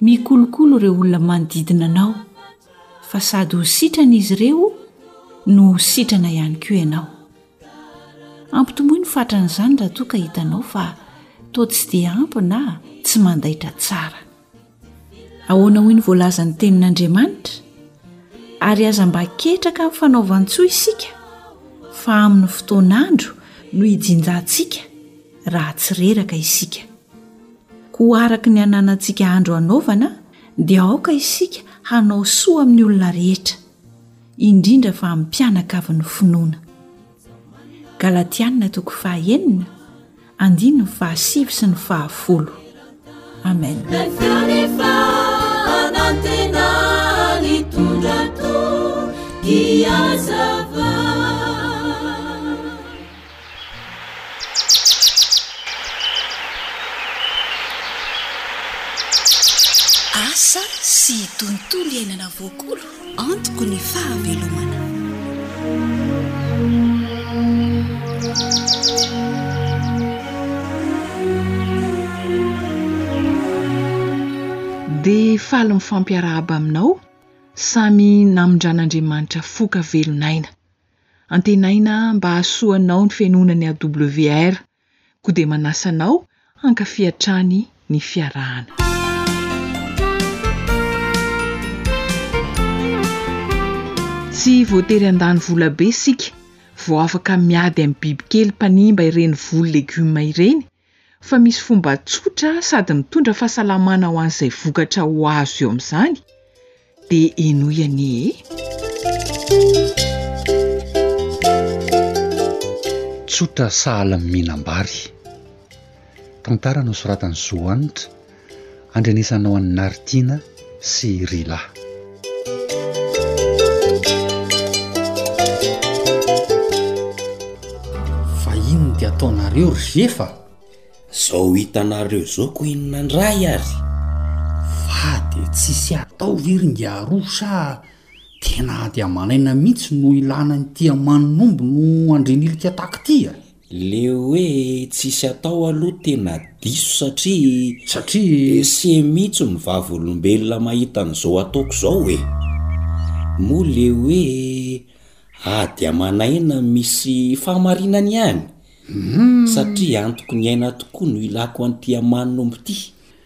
Mikolokolo ireo olona manodidina anao, fa sady ho sitrana izy ireo no ho sitrana ihany koa ianao. Ampitomboy ny fatran'izany raha toa ka hitanao fa toa tsy dia ampy na tsy mandaitra tsara. Ahoana hoy ny voalazan'ny Tenin'Andriamanitra? Ary aza mba ketraka amin'ny fanaovan-tsoa isika, fa amin'ny fotoan'andro no hijinjantsika raha tsy reraka isika. Koa araka ny ananantsika andro hanaovana dia aoka isika hanao soa amin'ny olona rehetra, indrindra fa amin'ny mpianakavin'ny finoana. Galatiana toko fahaenina, andininy fahasivy sy ny fahafolo. Amen. Asa sy tontolo iainana voakolo antoky ny fahavelomana. Dia faly mifampiarahaba aminao samy namindran'Andriamanitra foka velon'aina. Antenaina mba hahasoa anao ny fenoana ny AWR, koa dia manasa anao hankafy hatrany ny fiarahana. Tsy voatery handany vola be isika vao afaka miady amin'ny bibikely mpanimba ireny voly legioma ireny, fa misy fomba tsotra sady mitondra fahasalamana ho an'izay vokatra ho azo eo amin'izany, dia henoy anie e! Tsotra sahala amin'ny mihinam-bary. Tantara nosoratan'i Zo Hanitra. Andrenesanao an'i Naritiana sy Rila. ataonareo ry zefa zao hitanareo zao ko inona ndray ary fa de tsisy atao ve ry ngiaroa sa tena ady amanaina mihitsy no ilana ny tia manombo no andrinilika taky tia Le hoe tsisy atao aloha tena diso satria Satria. ese mitsy ny vavolombelona mahita an'izao ataoko izao e! Moa le hoe ady aman'aina misy fahamarinany ihany? Satria antoko ny aina tokoa no ilako an'ity aman'omby ity.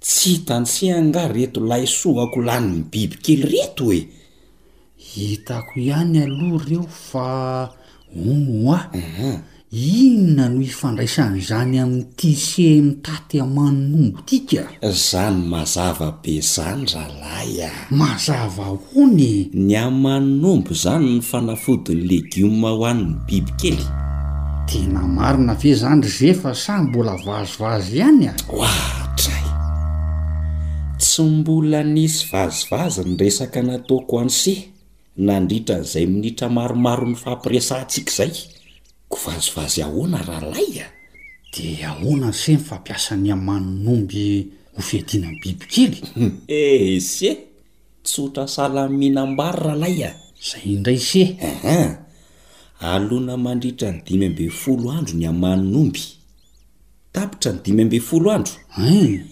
Tsy hitantsika angaha reto laisoa ako lanin'ny biby kely reto e! Hitako ihany aloha ireo fa oa, inona no ifandraisan'izany amin'ny tise mitaty aman' ombitika? Zany mazava be zany ralahy a! Mazava hono e! Ny amin'ny maha-nombre izany ny fanafody ny legioma ho an'ny bibikely? Tena marina ve izany ry Zefa sa mbola vazivazy ihany a? Ohatray! Tsy mbola nisy vazivazy ny resaka nataoko an'se nandritra an'izay minitra maromaro nifampiresahantsika izay Ko vazivazy ahoana ralay a! De ahoana ase ny fampiasan'ny aman'omby ho fiadiana ny bibikely? Eh ese! Tsotra sahala mihinam-bary ralay a! Zay indray se! Ehe! Alona mandritra ny dimy ambin'ny folo andro ny aman'omby. Tapitra ny dimy ambin'ny folo andro? Hein!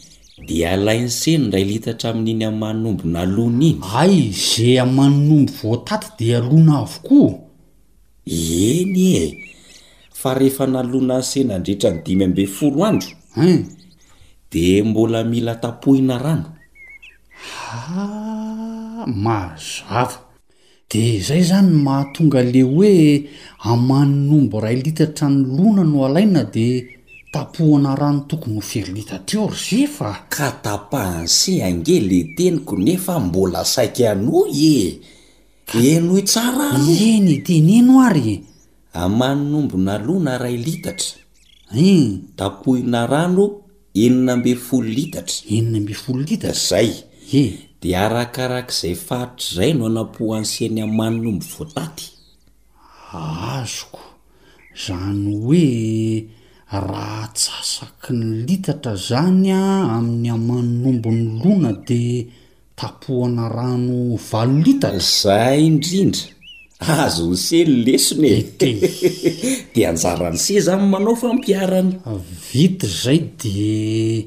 De alainy se ny iray litatra amin'iny aman'omby nalona iny. Ay! Ze aman'omby voataty de alona avokoa? Eny e! Fa rehefa nalona ny sena handritra ny dimy ambin'ny folo andro, dia mbola mila tapohina rano. Ha, mazava. Dia izay izany no mahatonga ilay hoe aman' omby iray litatra ny lona no alaina dia tapohana rano tokony ho firy litra teo ry Zefa a! Ka tapahan'se ange le teniko nefa mbola saika hanohy e! Henoy tsara aloha. Eny e, teneno ary e. Aman'omby nalona iray litatra. Hum. Tapohina rano enina ambin'ny folo litatra. Enina ambin'ny folo litatra. Izay. Ye. Dia arakarak'izay faritra izay no anapohansian'ny aman'omby voataty. Azoko. Izany hoe raha atsasaky ny litatra izany amin'ny aman'omby nilona dia. tapohana rano valo litatra. Izay indrindra. Azon'i se ny lesona e. Ete. Dia anjaran'i se izany ny manao fampiharana. Vita izay dia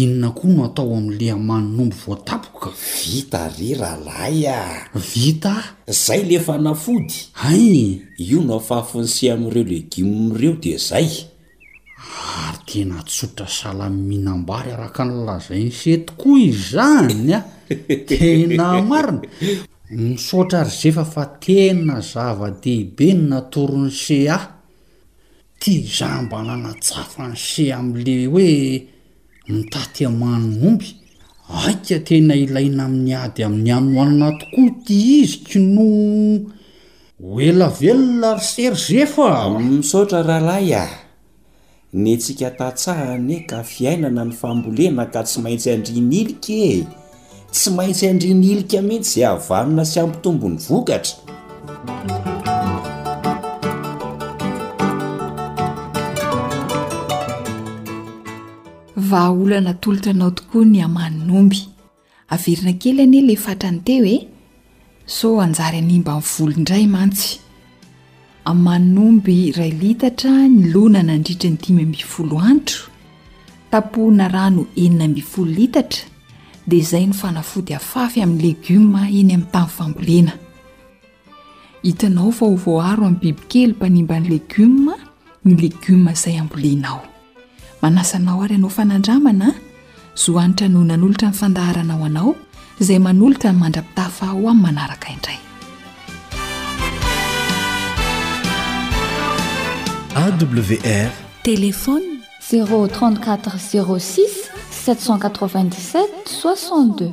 inona koa no atao amin'ilay aman'omby voatapoka? Vita re rahalahy a! Vita? Izay ilay fanafody. Hay! Io no afafin'i se amin'ireo legioma ireo dia izay. Ary tena tsotra sahala mihinam-bary araka ny lazain'i se tokoa izany a! Tena marina! Misaotra ry Zefa fa tena zava-dehibe ny natoron'i se ahy. Ty izaho mba nanatsafa an'i se amin'ilay hoe mitaty aman' omby. Aika tena ilaina amin'ny ady amin'ny hanoanana tokoa ity izy kinoa. Ho ela velona ry Serge fa. Misaotra rahalahy ah! Ny antsika tantsaha anie ka fiainana ny fambolena ka tsy maintsy andrian'ilika e! Tsy maintsy andrian'ilika mihitsy izay havanona sy hampitombo ny vokatra. Vahaolana atolotra anao tokoa ny hamanin'omby. Averina kely anie ilay fatrany teo e! sao hanjary hanimba ny volo indray mantsy. Aman'omby iray litatra ny lona nandritra ny dimy ambin'ny folo andro, tapohina rano enina ambin'ny folo litatra, dia izay ny fanafody afafy amin'ny legioma eny amin'ny tany fambolena. Hitanao fa ho voaaro amin'ny bibikely mpanimba ny legioma ny legioma izay ambolenao. Manasa anao ary hanao fanandramana an! Zo hanitra no nanolotra ny fandaharana ho anao izay manolotra ny mandra-pitafa ho amin'ny manaraka indray. AWR Téléphone 034 06 797 62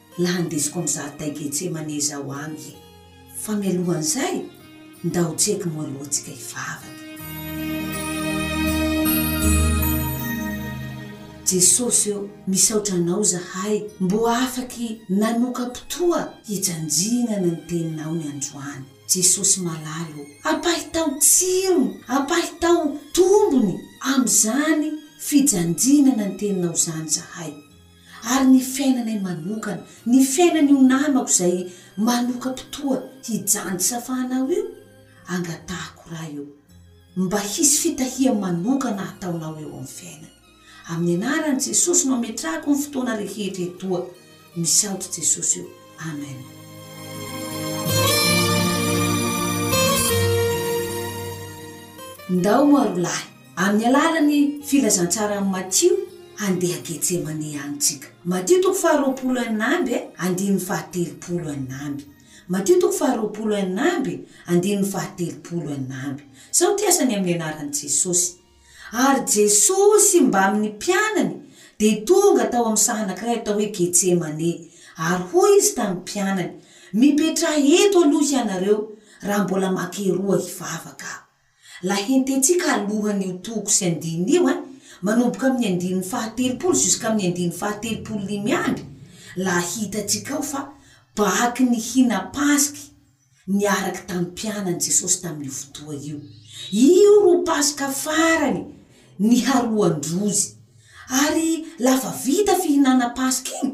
la handesiko am zariday Getsemane izaho any e! Fa mialohan'izay, ndao tseky moa aloha tsika hivavaka e! Jesosy ô, misaotra Anao zahay mbô afaky nanokam-potoa hijanjignana ny Teninao ny androany. Jesosy malala ô, ampahitao tsirony, ampahitao tombony am'izany fijanjinana ny Teninao izany zahay. ary ny fiainanay manokana, ny fiainan'io namako izay manoka-potoa hijanjy sy hafahana ahy io, angatahiko Ray o, mba hisy fitahiany manokana hataonao eo amin'ny fiainany. Amin'ny anaran'i Jesosy no ametrahako ny fotoana rehetra etoa. Misaotra Jesosy o. Amen. Ndao moa roalahy Amin'ny alalan'ny filazantsaran'i Matio, handeha Getsemane any tsika. Matio toko faharoapolo and amby andininy fahatelopolo and amby. Matio toko faharoapolo and amby andininy fahatelopolo and amby. Zao ty asany amin'ny anaran'i Jesosy. Ary Jesosy mbamin'ny mpianany dia tonga tao amin'ny saha anankiray atao hoe Getsemane, ary hoy izy tamin'ny mpianany, Mipetraha eto aloha hianareo, raha mbola makeroa hivavaka aho. Lahententsika alohan' io toko sy andininy io, manomboka amin' ny andininy fahatelopolo ziskamin' ny andininy fahatelopolo limy amby, la hitantsika ao fa baky nihina Pasky niaraky tamin'ny mpianany Jesosy tamin' io fotoa io. Io ro Paska farany niharoan-drozy. Ary lafa vita fihinana Paska iñy.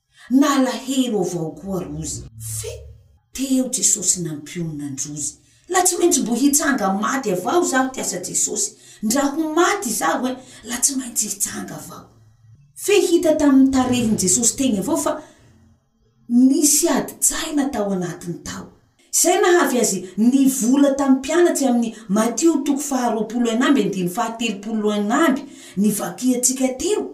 Nalahelo avao koa rozy. Fe teo Jesosy nampionona an-drozy. La tsy maintsy mbo hitsanga maty avao zaho tiasa Jesosy. Ndra ho maty zaho eh, la tsy maintsy hitsanga avao. Fe hita tamin'ny tarehin'i Jesosy teny avao fa nisy adin-tsaina tao anatiny tao. Izay nahavy azy nivola tamin'ny mpianatsy amin'ny Matio toko faha roapolo enamby andininy faha telopolo enamby ny vakiantsika teo.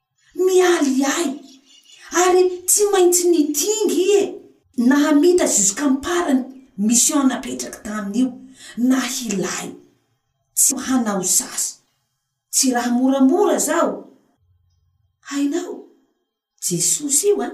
mialy ahy, ary tsy maintsy nitingy i e! Nahamita jusqu'ampara ny mission napetraky taminy io na hilay tsy ho hanao sasa, tsy raha moramora zao, hainao, Jesosy io an!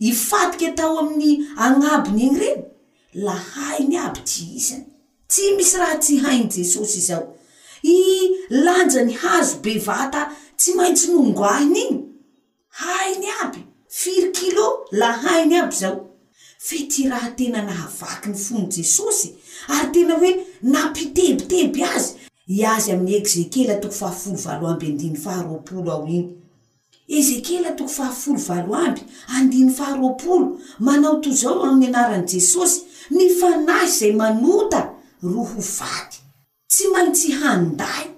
Hifadika tao amin'ny agnabony egny reny la hainy aby ty isany. Tsy misy raha tsy hain'i Jesosy izao. I lanjan'ny hazo be vata tsy maintsy nongoahiny igny, hainy aby, firy kilô la hainy aby zao. Fe ty raha tena nahavaky ny fon'i Jesosy ary tena hoe nampitebiteby azy, i azy amin'ny Egzekela toko fahafolo valo amby andiny faha roapolo ao igny, Ezekiela toko fahafolo valo amby andininy faharoapolo, Manao toy izao aho amin'ny anaran'i Jesosy, Ny fanahy izay manota roa ho faty, tsy maintsy handay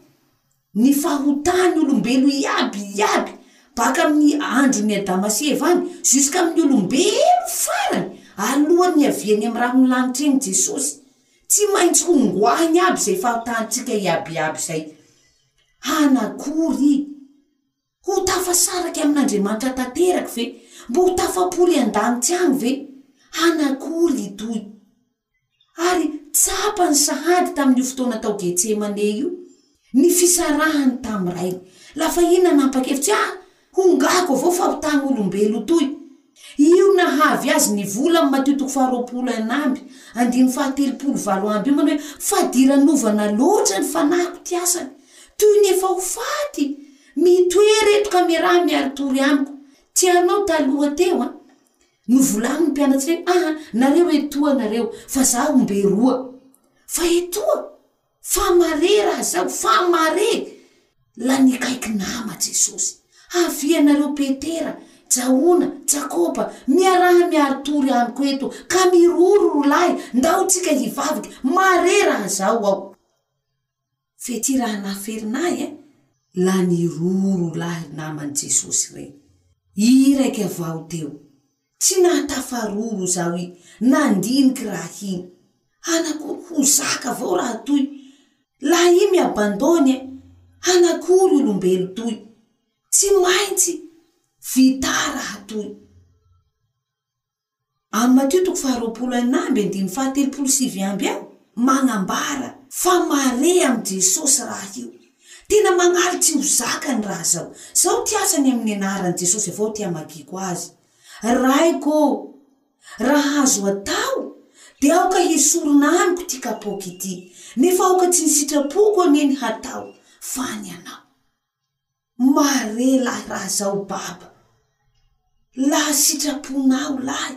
ny fahotan'ny olombelo iaby iaby baka amin'ny andron'i Adama sy Eva any jusqu'à amin'ny olombelo farany alohan'ny hiaviany amin'ny rahon'ny lanitra eny Jesosy. Tsy maintsy hongoahiny aby izay fahotantsika iaby iaby izay. Hanakory? Ho tafasaraka amin'Andriamanitra tanteraka ve? Mba ho tafapoly an-danitsy any ve? Hanakory hitohy? Ary tsapan'ny sahady tamin'io fotoana tao Getsemane io ny fisarahany tamin'ny Rainy. Lafa i nanapa-kevitsy, Ahy, hongako avao fa ho tagny olombelo toy. Io nahavy azy nivola amin'ny Matio toko faharoapolo enina amby andininy fahatelopolo valo amby io manao hoe, Fadiranovana loatra ny fanahiko ty asany, toy ny efa ho faty! Mitoera eto kamerà miari-tory amiko. Tianao taloha teo an! Novolanin'ny mpianatsiny hoe, Aa nareo etoa nareo fa zaho ombe roa. Fa etoa! Fa mare raha zao, fa mare! La nikaiky nama Jesosy. Havia ianareo Petera, Jahona, Jakoba, miaraha miari-tory amiko eto, ka miroro ro lahy, ndao tsika hivavika, mare raha zao aho. Fe ty raha nahaferina ahy eh! La niroro lahy naman'i Jesosy rey. Iraika vaho teo. Tsy nahatafaroa ro zaho i nandinik raha iny hanakory ho zaka vao raha toy la i mi abandone e hanakory olombelo toy tsy maintsy vità raha toy amy matio toko faha roapolo enina amby e ndiny faha telopolo sivy amby ao magnambara fa mare amy jesosy raha io Tena mañaly tsy ho zakany raha zao. Zaho ty asa ny amin'ny anaran'i Jesosy avao ty hamakiako azy. Raiko ô! Raha azo atao, dia aoka hisorona amiko ty kapoaka ity. Nefa aoka tsy ny sitrapoko anie ny hatao, fa ny anao. Mare lahy raha zao baba. Laha sitraponao lahy.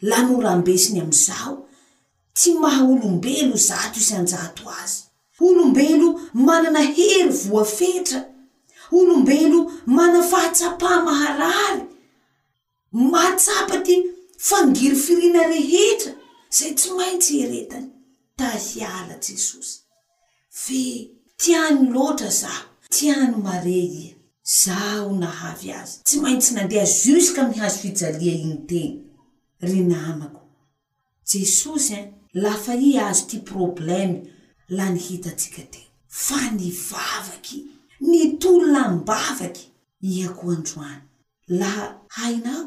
lano rambesiny amizao tsy maha olombelo zato isanjato azy olombelo manana hery voafetra olombelo mana fahatsapa maharary mahatsapa ty fangirifiriana rehetra zay tsy maintsy eretany ta hiala jesosy Ve tiany loatra sa tiany mare ia? Zaho nahavy azy tsy maintsy nandeha jusqu'à amin'ny hazo fijalia iny teny ry namako. Jesosy eh! Lafa i azo ty problème lany hitatsika ty. Fa ny vavaky, ny tolona am-bavaky, ia koa androany? La hainao?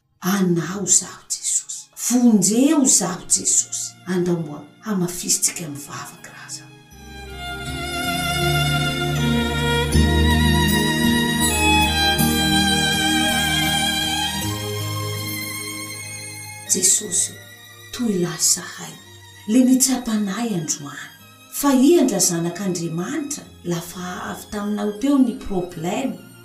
Anao zaho Jesosy vonjeo zaho Jesosy andao mba hamafisintsika mivavaka razana. Jesosy toy lahy sahay le nitsapa anay androany fa ian-drazanak'Andriamanitra lafa avy taminao teo ny problème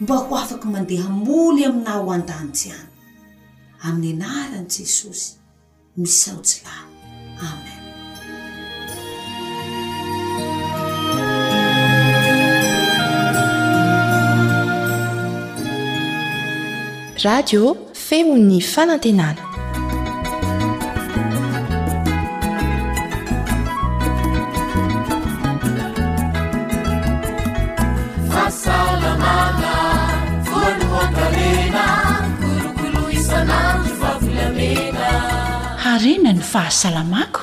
mba ho afaka mandeha moly aminao ho an-danitra any. Amin'ny anaran'i Jesosy, misaotsy lahy. Amen. Radio. Feon'ny fanantenana. Fahasalamana, voalohan-karena, kolokolo isan'andro vavolombelona. Harena ny fahasalamako.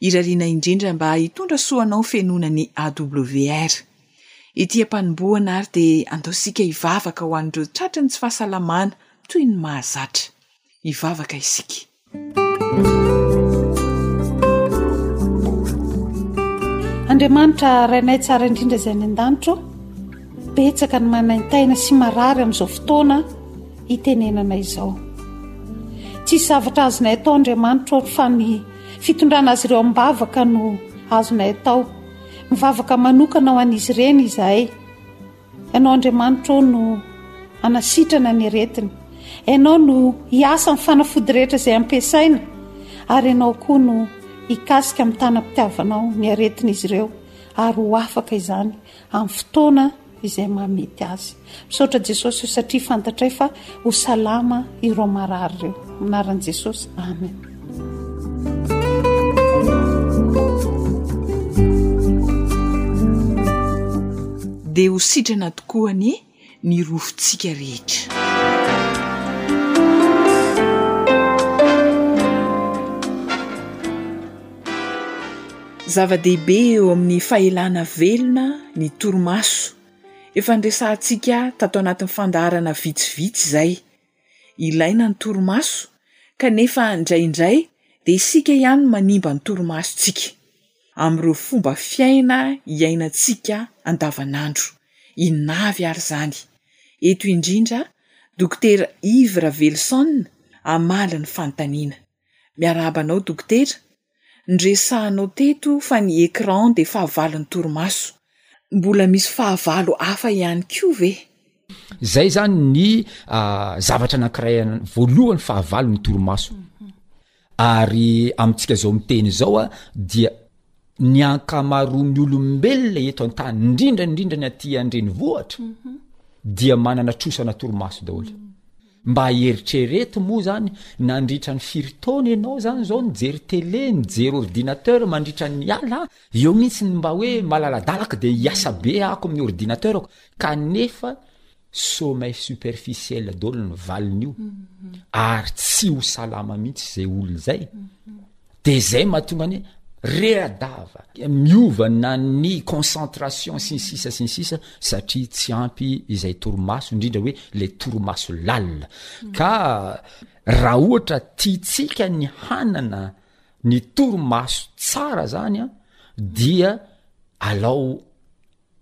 Irariana indrindra mba hitondra soa anao fenoina ny AWR. Ety am-panombohana ary dia andao isika hivavaka ho an'ireo tratry ny tsy fahasalamana toy ny mahazatra. Hivavaka isika. Andriamanitra Rainay tsara indrindra izay any an-danitra ô! Betsaka ny manaintaina sy marary amin'izao fotoana itenenana izao. Tsisy zavatra azonay atao Andriamanitro ry fa ny fitondrana azy ireo am-bavaka no azonay atao. Mivavaka manokana ho an'izy ireny izahay. Ianao Andriamanitro ô no anasitrana ny aretina. Ianao no hiasa amin'ny fanafody rehetra izay ampiasaina ary Ianao koa no hikasika amin'ny tanam-pitiavanao ny aretin'izy ireo ary ho afaka izany. amin'ny fotoana izay mahamety azy. Misaotra Jesosy o satria fantatray fa ho salama ireo marary ireo. Amin'ny anaran'i Jesosy. Amen. Dia ho sitrana tokoa anie ny rofintsika rehetra-zava-dehibe eo amin'ny fahelana velona ny torimaso efa niresahantsika tato anatin'ny fandaharana vitsivitsy izay Ilaina ny torimaso, kanefa indraindray dia isika ihany no manimba ny torimasontsika, amin'ireo fomba fiaina iainantsika andavanandro. Inona avy ary izany? Eto indrindra, Dokotera Yves Raveloson hamaly ny fanontaniana. Miarahaba anao, Dokotera. Noresahanao teto fa ny écran dia fahavalon'ny torimaso. Mbola misy fahavalo hafa ihany koa ve? Izay izany ny zavatra anankiray voalohany fahavalon'ny torimaso. Ary amintsika izao miteny izao dia ny ankamaroan'ny olombelona eto an-tany, indrindra indrindra ny aty an-drenivohitra dia manana trosana torimaso daholo. Mba eritrereto moa zany nandritra ny firy taona ianao zany zao nijery tele, nijery ordinateur mandritra ny ala eo mihitsy ny mba hoe malaladalaka dia hiasa be ako amin'ny ordinateurako kanefa sommeil superficiel daholo ny valin'io ary tsy ho salama mihitsy izay olona izay. de zay mahatonga ny hoe readava miova na ny concentration sy ny sisa sy ny sisa satria tsy ampy izay toromaso indrindra hoe le toromaso lalina ka raha ohatra tiatsika ny hanana ny toromaso tsara zany a dia alao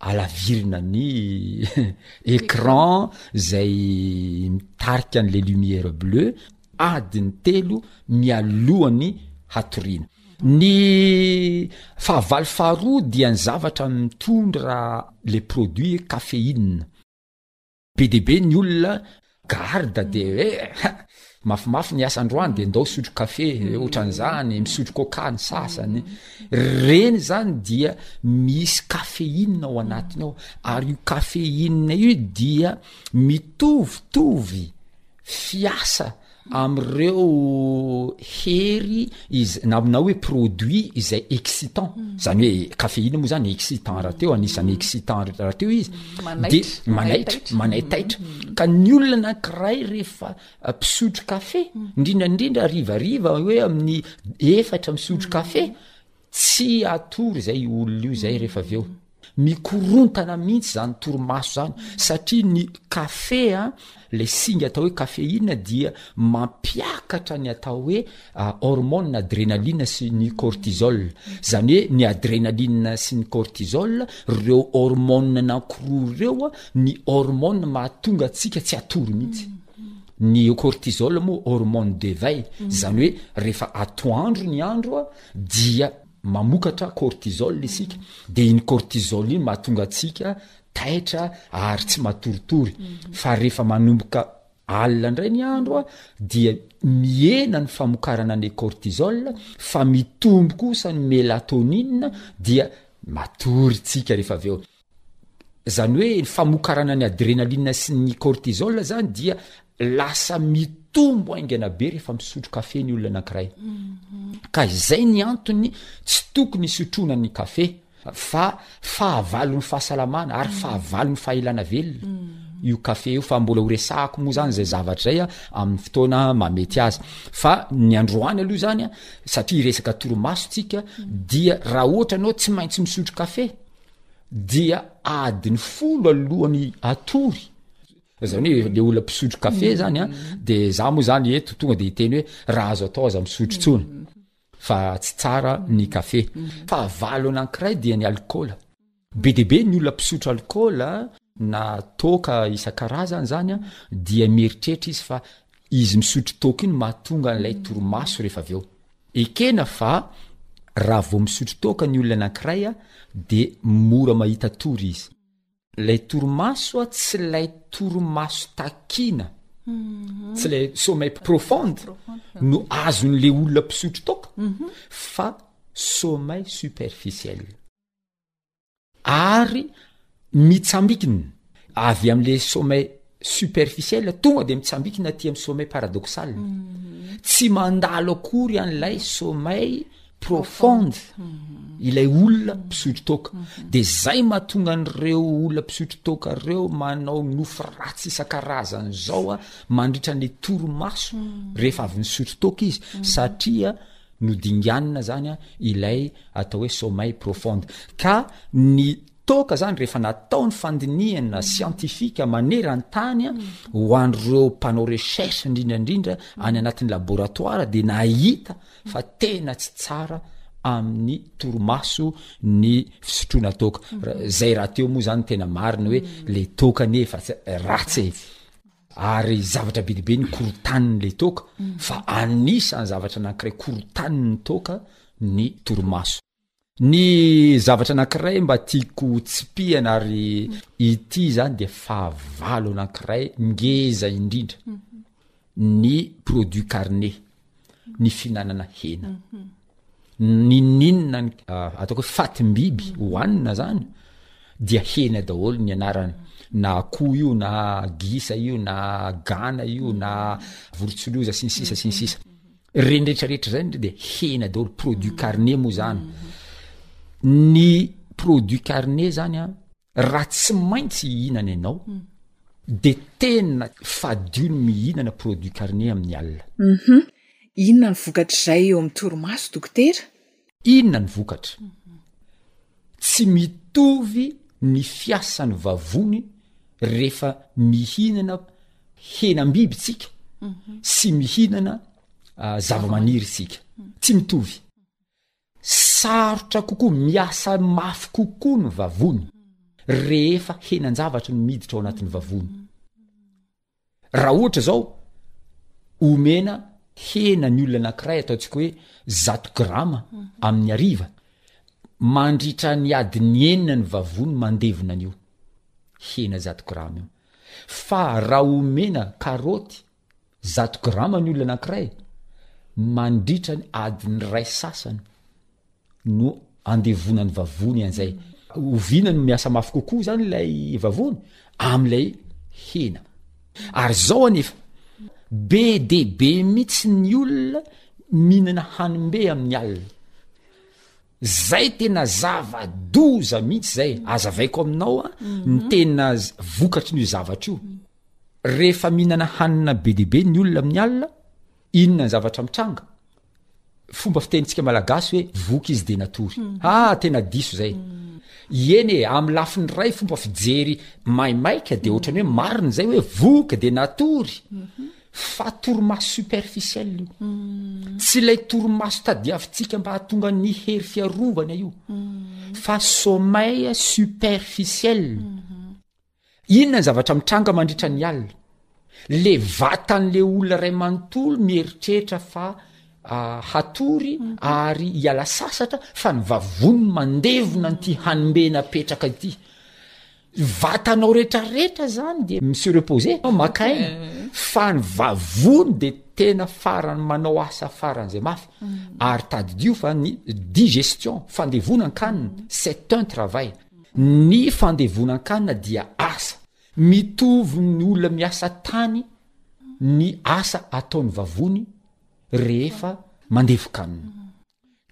alavirina ny écran zay mitarika an'le lumière bleue adiny telo mialohan'ny hatoriana. Ny fahavalo faharoa dia ny zavatra mitondra le produit caféine. Be dia be ny olona garde de eh, mafimafy ny asa androany dia ndao sotro kafe, otran'izany, misotro coca ny sasany. Reny izany dia misy caféine ao anatiny ao ary io caféine io dia mitovitovy fiasa am'ireo hery iz- na na hoe produit izay excitant hmm. zany hoe cafeine moa zany excitant rahateo hmm. anisan'ny excitant rahateo izy hmm. de manaitra manaitaitra ka ny olona nankiray rehefa uh, mpisotro kafe indrindraindrindra arivariva hoe amin'ny efatra misotro kafe Tsy atoro izay olona io izay rehefa avy eo. Mikorontana mihitsy izany torimaso izany satria ny kafe a, ilay singa atao hoe caféine dia mampiakatra ny atao hoe hormone adrénaline sy ny cortisol. Izany hoe ny adrénaline sy ny cortisol, ireo hormone anankiroa ireo a, ny hormone mahatonga antsika tsy hatory mihitsy. Ny cortisol moa hormone d'éveil, izany hoe rehefa atoandro ny andro a, dia mamokatra cortisol isika dia iny cortisol iny mahatonga antsika taitra ary tsy matoritory mhm. fa rehefa manomboka alina indray ny andro a dia mihena ny famokarana ny cortisol fa mitombo kosa ny melatonina dia matory tsika rehefa avy eo Zany hoe ny famokarana ny adrénaline sy ny cortisol zany dia lasa mitombo haingana be rehefa misotro kafe ny olona anankiray. Mhm. Ka izay ny antony tsy tokony isotroana ny kafe fa fahavalon'ny fahasalamana ary mhm. fahavalon'ny fahelana velona. Mhm. Io kafe io fa mbola ho resahako moa zany zay zavatra zay amin'ny fotoana mamety azy fa ny androany aloha zany satria resaka toromaso tsika dia raha ohatra anao tsy maintsy misotro kafe dia adiny folo alohany atory zany hoe le olona mpisotro kafe mm. zany a de za moa zany eto tonga de iteny hoe raha azo atao aza misotro mm. tsony fa tsy tsara ny kafe mm. fa avalo anankiray dia ny alkoola be de be ny olona mpisotro alkoola na toka isan-karazany zany a dia mieritreritra izy fa Izy misotro toaka iny mahatonga an'ilay torimaso rehefa avy eo. Ekena fa raha vao misotro toaka ny olona anankiray dia mora mahita tory izy. Ilay torimaso tsy ilay torimaso takiana, tsy ilay sommeil profond no azon'ilay olona mpisotro toaka fa sommeil superficiel. ary mitsambikina avy amle sommet superficiel tonga de mitsambikina aty am sommet paradoxal mhm. tsy mandalo akory an'lay sommet profonde mhm. ilay olona mpisotro toka mhm. de zay mahatonga an'reo olona mpisotro toka reo manao nofo ratsy isan-karazany zao a mandritra ny toromaso rehefa avy ny sotro toka izy satria no dinganina zany an ilay atao hoe sommeil profond ka ny toaka zany rehefa natao ny fandinihana siantifika maneran tany an ho an'ireo mpanao recherche indrindraindrindra any anatin'ny laboratoire dia nahita fa tena tsy tsara amin'ny torimaso ny fisotroana toaka zay rahateo moa zany tena marina hoe le toaka nefa ratsy e Ary zavatra be dia be ny korontanin'ilay toaka, fa anisan'ny zavatra anankiray korontanin'ny toaka ny torimaso. Ny zavatra anankiray mba tiako hotsipihana ary ity izany dia fahavalo anankiray ngeza indrindra, ny produits carnés. ny fihinanana hena ninininona ny ah, ataoko hoe fatim-biby hohanina zany dia hena daholo ny anarany na akoho io na gisa io na gana io na vorotsiloza sy ny sisa sy ny sisa renretrarehetra zay ndra dia hena daholo produit carne moa zany ny produit carne zany a Raha tsy maintsy hihinana ianao de tena fadio ny mihinana produit carne amin'ny alina. Uhum. Inona ny vokatr'izay eo amin'ny torimaso dokotera? Inona ny vokatra? Tsy mitovy ny fiasan'ny vavony rehefa mihinana henam-biby isika sy mihinana zavamaniry isika. Tsy mitovy. Sarotra kokoa, miasa mafy kokoa ny vavony rehefa henan-javatra no miditra ao anatin'ny vavony. Raha ohatra izao, omena hena ny olona anankiray ataontsika hoe zato grama amin'ny hariva, mandritra ny adiny enina ny vavony mandevona an'io hena zato grama io. Fa raha omena karoty Zato grama ny olona anankiray mandritra ny adiny iray sasany no andevonany vavony an'izay. Oviana no miasa mafy kokoa izany ilay vavony? Amin'ilay hena. Ary izao anefa, be dia be mihitsy ny olona mihinana hanim-be amin'ny alina. Zay tena zava doza mihitsy zay azavaiko aminao a ny tena vokatry n'io zavatra io rehefa mihinana hanina be debe ny olona amin'ny alina inona ny zavatra mitranga fomba fitenitsika malagasy hoe voka izy de natory ha ah, tena diso zay ieny e amin'ny lafiny ray fomba fijery maimaika de ohatrany hoe marina zay hoe voka de natory Fa torimaso superficiel io. Tsy ilay torimaso tadiavintsika mba hahatonga ny hery fiarovana io. Fa sommeil superficiel. Inona ny zavatra mitranga mandritra ny alina? Le vatan'le olona iray manontolo mieritreritra fa ah, hatory ary hiala sasatra fa ny vavoniny mandevona an'ity hanimbena apetraka ity. ny vatanao retraretra zany de mse repose makaina fa ny vavony de tena farany manao asa faran'zay mafy mm. ary tadidio fa ny digestion fandevona nkanina mm. cet un travail ny fandevona nkanina dia asa mitovy ny olona miasa tany ny asa ataon'ny vavony rehefa mandevokanina mm.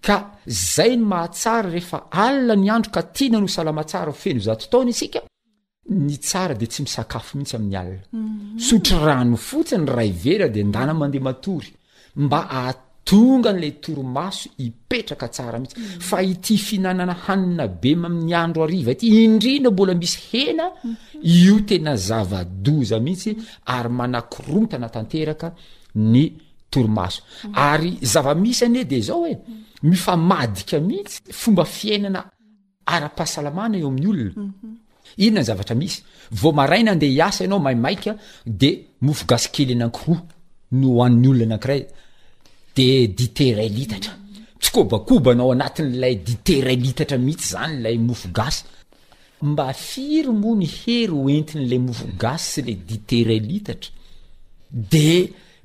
Ka zay ny mahatsara refa alina ny andro ka tiana ny ho salama tsara ho feno zato taona isika, ny tsara de tsy misakafo mintsy amin'ny alina. Misotro rano fotsiny ray vera de ndana mandeha matory mba ahatonga an'ilay torimaso hipetraka tsara mintsy. Fa ity fihinanana hanina be amin'ny andro hariva ity, indrindra mbola misy hena, io tena zava-doza mintsy ary manakorontana tanteraka ny torimaso ary zava-misy anie de zao e mifamadika mihitsy fomba fiainana ara-pahasalamana eo amin'ny olona mhm. inona ny zavatra misy vao maraina andeha hiasa ianao maimaika de mofo gasy kely anankiroa no hoan'ny olona anankiray de dite ray litatra tsy kobakobanao anatin'ilay dite ray litatra mihitsy zany lay mofo gasy mba firy moa ny hery ho entin'la mofo gasy sy le dite ray litatra de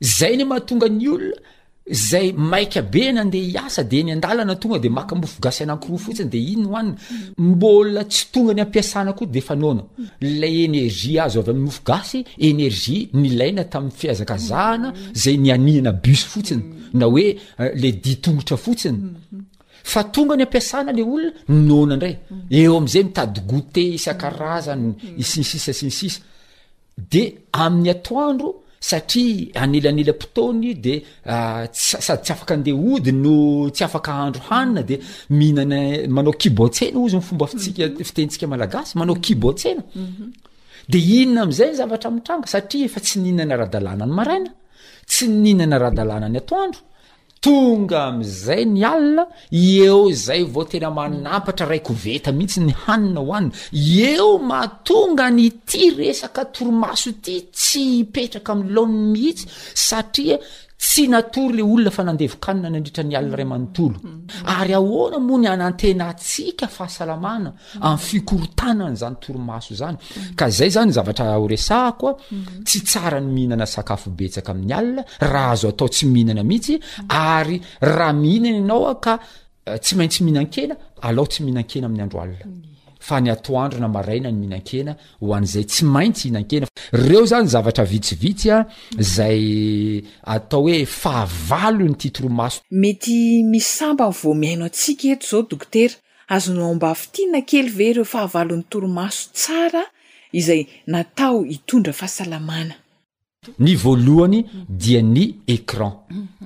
Zay ny mahatonga ny olona zay maika be nandeha hiasa de eny an-dalana tonga de maka mofo gasy anankiroa fotsiny de iny hoanina mbola tsy tonga ny ampiasana koa de efa noana ilay energie azo avy amin'ny mofo gasy energie nilaina tamin'ny fihazakazahana zay nianiana bus fotsiny na hoe euh, le di tongotra fotsiny fa tonga ny ampiasana le olona noana indray eo am'izay mitady goûter isan-karazany isinsisa sinsisa Dia amin'ny atoandro, satria anelanelam-potoany dia sady tsy afaka andeha hody no tsy afaka ahandro hanina dia mihinana manao kibo an-tsena ozy ny fomba fitsika mhm. fitentsika malagasy manao mhm. kibo an-tsena mhm. de inona am'izay ny zavatra mitranga satria efa tsy nihinana ara-dalàna ny maraina tsy nihinana ara-dalàna ny atoandro Tonga amin'izay ny alina, eo izay vao tena manampatra iray koveta mihitsy ny hanina hohanina. Eo mahatonga an'ity resaka torimaso ity tsy hipetraka amin'ny laoniny mihitsy satria tsy natory ilay olona fa nandevo-kanina nandritra ny alina iray manontolo. Ary ahoana moa ny hanantenantsika fahasalamana Amin'ny fikorontanana izany torimaso izany. Ka izay izany ny zavatra horesahako a, tsy tsara ny mihinana sakafo betsaka amin'ny alina, raha azo atao tsy mihinana mihitsy, ary raha mihinana ianao a ka tsy maintsy mihinan-kena, alao tsy mihinan-kena amin'ny andro alina. Fa ny atoandro na maraina ny mihinan-kena ho an'izay tsy maintsy hihinan-kena. Ireo izany zavatra vitsivitsy a, izay atao hoe fahavalon'ity torimaso. Mety misy sambany vao mihaino antsika eto izao Dokotera, Azonao ambafintina kely ve ireo fahavalon'ny torimaso tsara izay natao hitondra fahasalamana? Ny voalohany dia ny écran.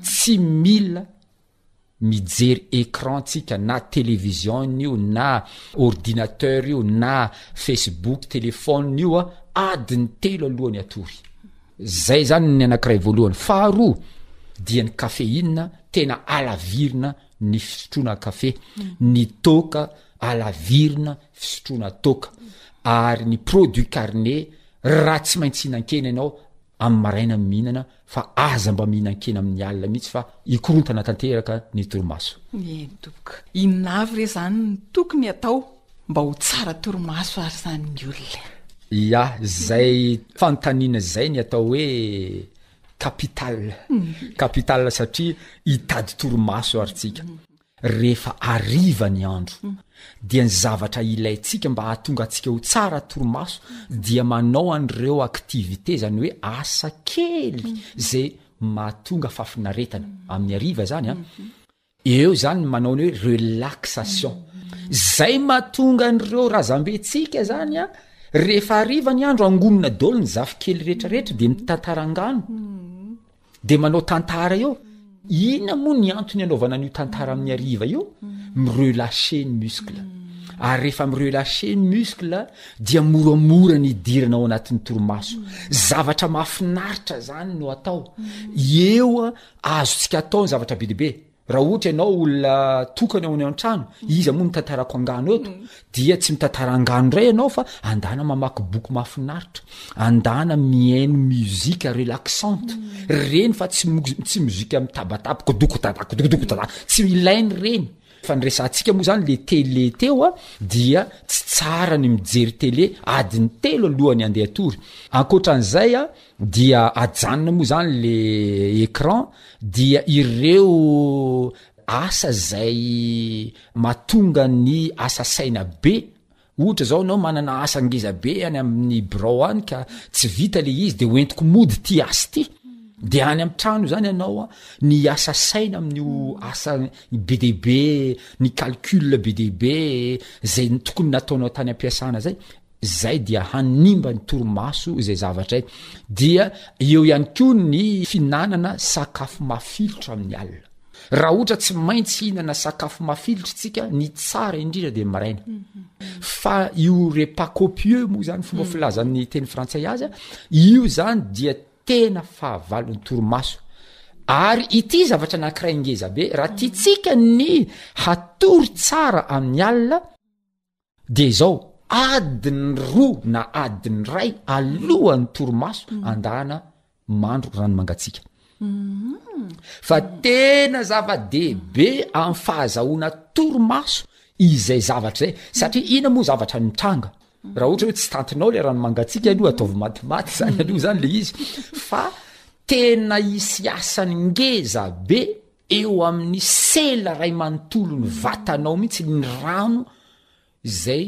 Tsy mila mijery écran tsika na télévision io na ordinateur io na facebook téléphone io adiny telo alohan'ny hatory. Zay zany ny anakiray voalohany. Faharoa dia ny caféine tena alavirina ny fisotroana kafe, ny toaka alavirina fisotroana toaka, ary ny produit carne raha tsy maintsy hinan-kena ianao amin'ny maraina no mihinana fa aza mba mihinan-kena amin'ny alina mihitsy fa hikorontana tanteraka ny torimaso. Eny tompoko. Inona avy re izany no tokony atao mba ho tsara torimaso ary izany ny olona e? Ya, izay fanontaniana izay ny atao hoe. Capital. Capital satria hitady torimaso ary tsika. Rehefa hariva ny andro. Dia ny zavatra ilaintsika mba hahatonga antsika ho tsara torimaso dia manao an'ireo activité zany hoe asa kely zay mahatonga fafinaretana amin'ny hariva zany an. Eo izany ny manao ny hoe relaxation. Zay mahatonga an'ireo razambentsika zany a, rehefa hariva ny andro angonina daholo ny zafikely rehetrarehetra de mitantara angano. Mhm. De manao tantara eo. Inona moa ny antony anaovana an'io tantara amin'ny hariva io? Mhm. Mirelacher ny muscle. Mhm. Ary rehefa mirelacher ny muscle dia moramora ny hidirana ao anatin'ny torimaso. Zavatra mahafinaritra zany no atao. Eo a Azontsika atao ny zavatra be dia be. Raha ohatra ianao olona tokana ao an-trano, iza moa no tantarako angano eto? Mm. Dia tsy mitantara angano indray ianao fa andana mamaky boky mahafinaritra, andana mihaino musique relaxante. Mm. Reny fa tsy tsy musique mitabataba kodokodada kodokodada, tsy ilaina ireny. Fa ny resahantsika moa zany le tele teo a dia tsy tsara ny mijery tele adiny telo alohany hande hatory. Ankoatran'izay a dia ajanona moa zany le écran dia ireo asa zay matonga ny asa saina be Ohatra izao anao manana asa ngeza be any amin'ny birao any ka tsy vita le izy de hoentiko mody ty asa ity de any amin'ny trano izany anao a ny hiasa saina amin'io asa be dia be ny calcul be dia be zay ny tokony nataonao tany am-piasana zay zay dia hanimba ny torimaso izay zavatra dia eo ihany koa ny fihinanana sakafo mafilotra amin'ny alina Raha ohatra tsy maintsy hihinana sakafo mafilotra isika ny tsara indrindra dia ny maraina fa io repas copieux moa zany fomba mm. filazan'ny teny frantsay azy io zany dia tena fahavalon'ny torimaso ary ity zavatra nakiray ngeza be raha mm. tiatsika ny hatory tsara amin'ny alina dia izao adiny roa na adiny ray alohan'ny torimaso mm. andana mandro rano mangatsika mm. fa tena zava-dehibe amin'ny fahazahoana torimaso izay zavatra zay satria mm. ina moa zavatra nitranga raha ohatra hoe tsy tantinao le rano mangatsika aloha ataovy matimaty zany aloha zany le izy fa tena isy asany ngezabe Eo amin'ny sela ray manontolon'ny vatanao mihitsy iny rano izay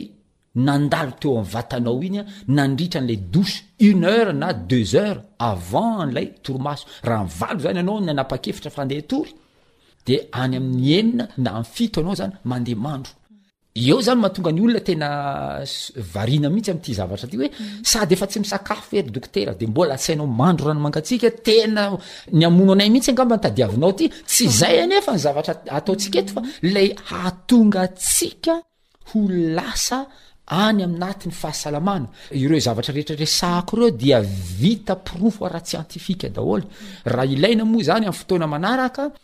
nandalo teo amin'ny vatanao iny nandritra an'ilay douche une heure na deux heures avant an'ilay torimaso. Raha ny valo izany ianao no nanapa-kevitra fa handeha hitory dia any amin'ny enina na amin'ny fito ianao izany mandeha mandro. Eo izany mahatonga ny olona tena variana mihitsy amin'ity zavatra ty hoe sady efa tsy misakafo ery dokotera dia mbola asainao mandro rano mangatsiaka tena ny amono anay mihitsy angamba ny tadiavinao ty tsy izay anefa ny zavatra ataontsika eto fa ilay hahatonga antsika ho lasa any amin'atin'ny fahasalamana ireo zavatra rehetra resahako ireo dia vita porofo ara-tsiantifika daholo raha ilaina moa izany amin'ny fotoana manaraka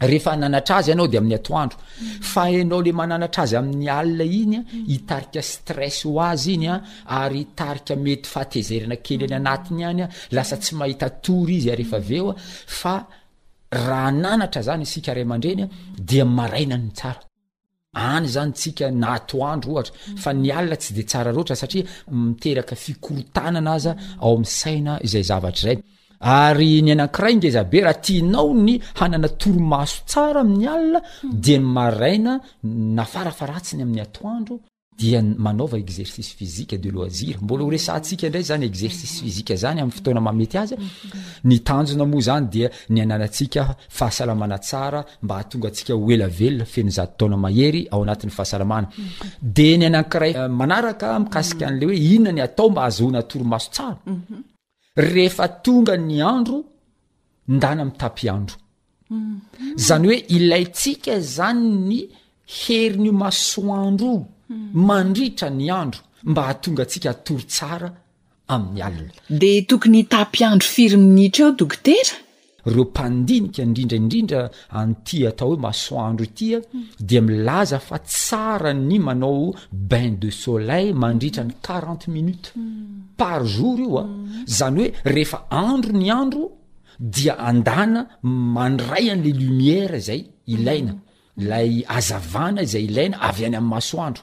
rehefa ananatra azy ianao dia amin'ny atoandro fa ianao le mananatra azy amin'ny alina iny a hmm. hitarika stress ho azy iny a ary hitarika mety fahatezerana kely any anatiny any a lasa tsy mahita tory izy ary efa veo a fa raha nanatra zany isika ray aman-dreny a dia maraina ny tsara any zany tsika na atoandro ohatra fa ny alina tsy de tsara loatra satria miteraka fikorontanana aza ao amin'ny saina izay zavatra izay ary ny anankiray ngeza be raha tianao ny hanana toromaso tsara amin'ny alina dia ny maraina na farafaratsiny amin'ny atoandro dia manaova exercice physique de loisir mbola ho resahantsika indray zany exercice mhm. physique zany amin'ny fotoana mamety azy mhm. ny tanjona moa zany dia ny ananatsika fahasalamana tsara mba hahatonga antsika ho ela velona feno zato taona mahery ao anatin'ny fahasalamana mhm. de ny anankiray eh, manaraka mikasika an'le hoe inona ny atao mba ahazoana toromaso tsara rehefa tonga ny andro ndana mitapy andro zany hoe ilaintsika zany ny herin'io masoandro mandritra ny andro mba hahatonga antsika hatory tsara amin'ny alina dia tokony hitapy andro firy minitra eo dokotera Ireo mpandinika, indrindra indrindra an'ity atao hoe masoandro ity a, dia milaza fa tsara ny manao bain de soleil mandritra ny quarante minutes par jour io a, izany hoe rehefa andro ny andro dia andana mandray an'ilay lumière izay ilaina, ilay hazavana izay ilaina avy any amin'ny masoandro.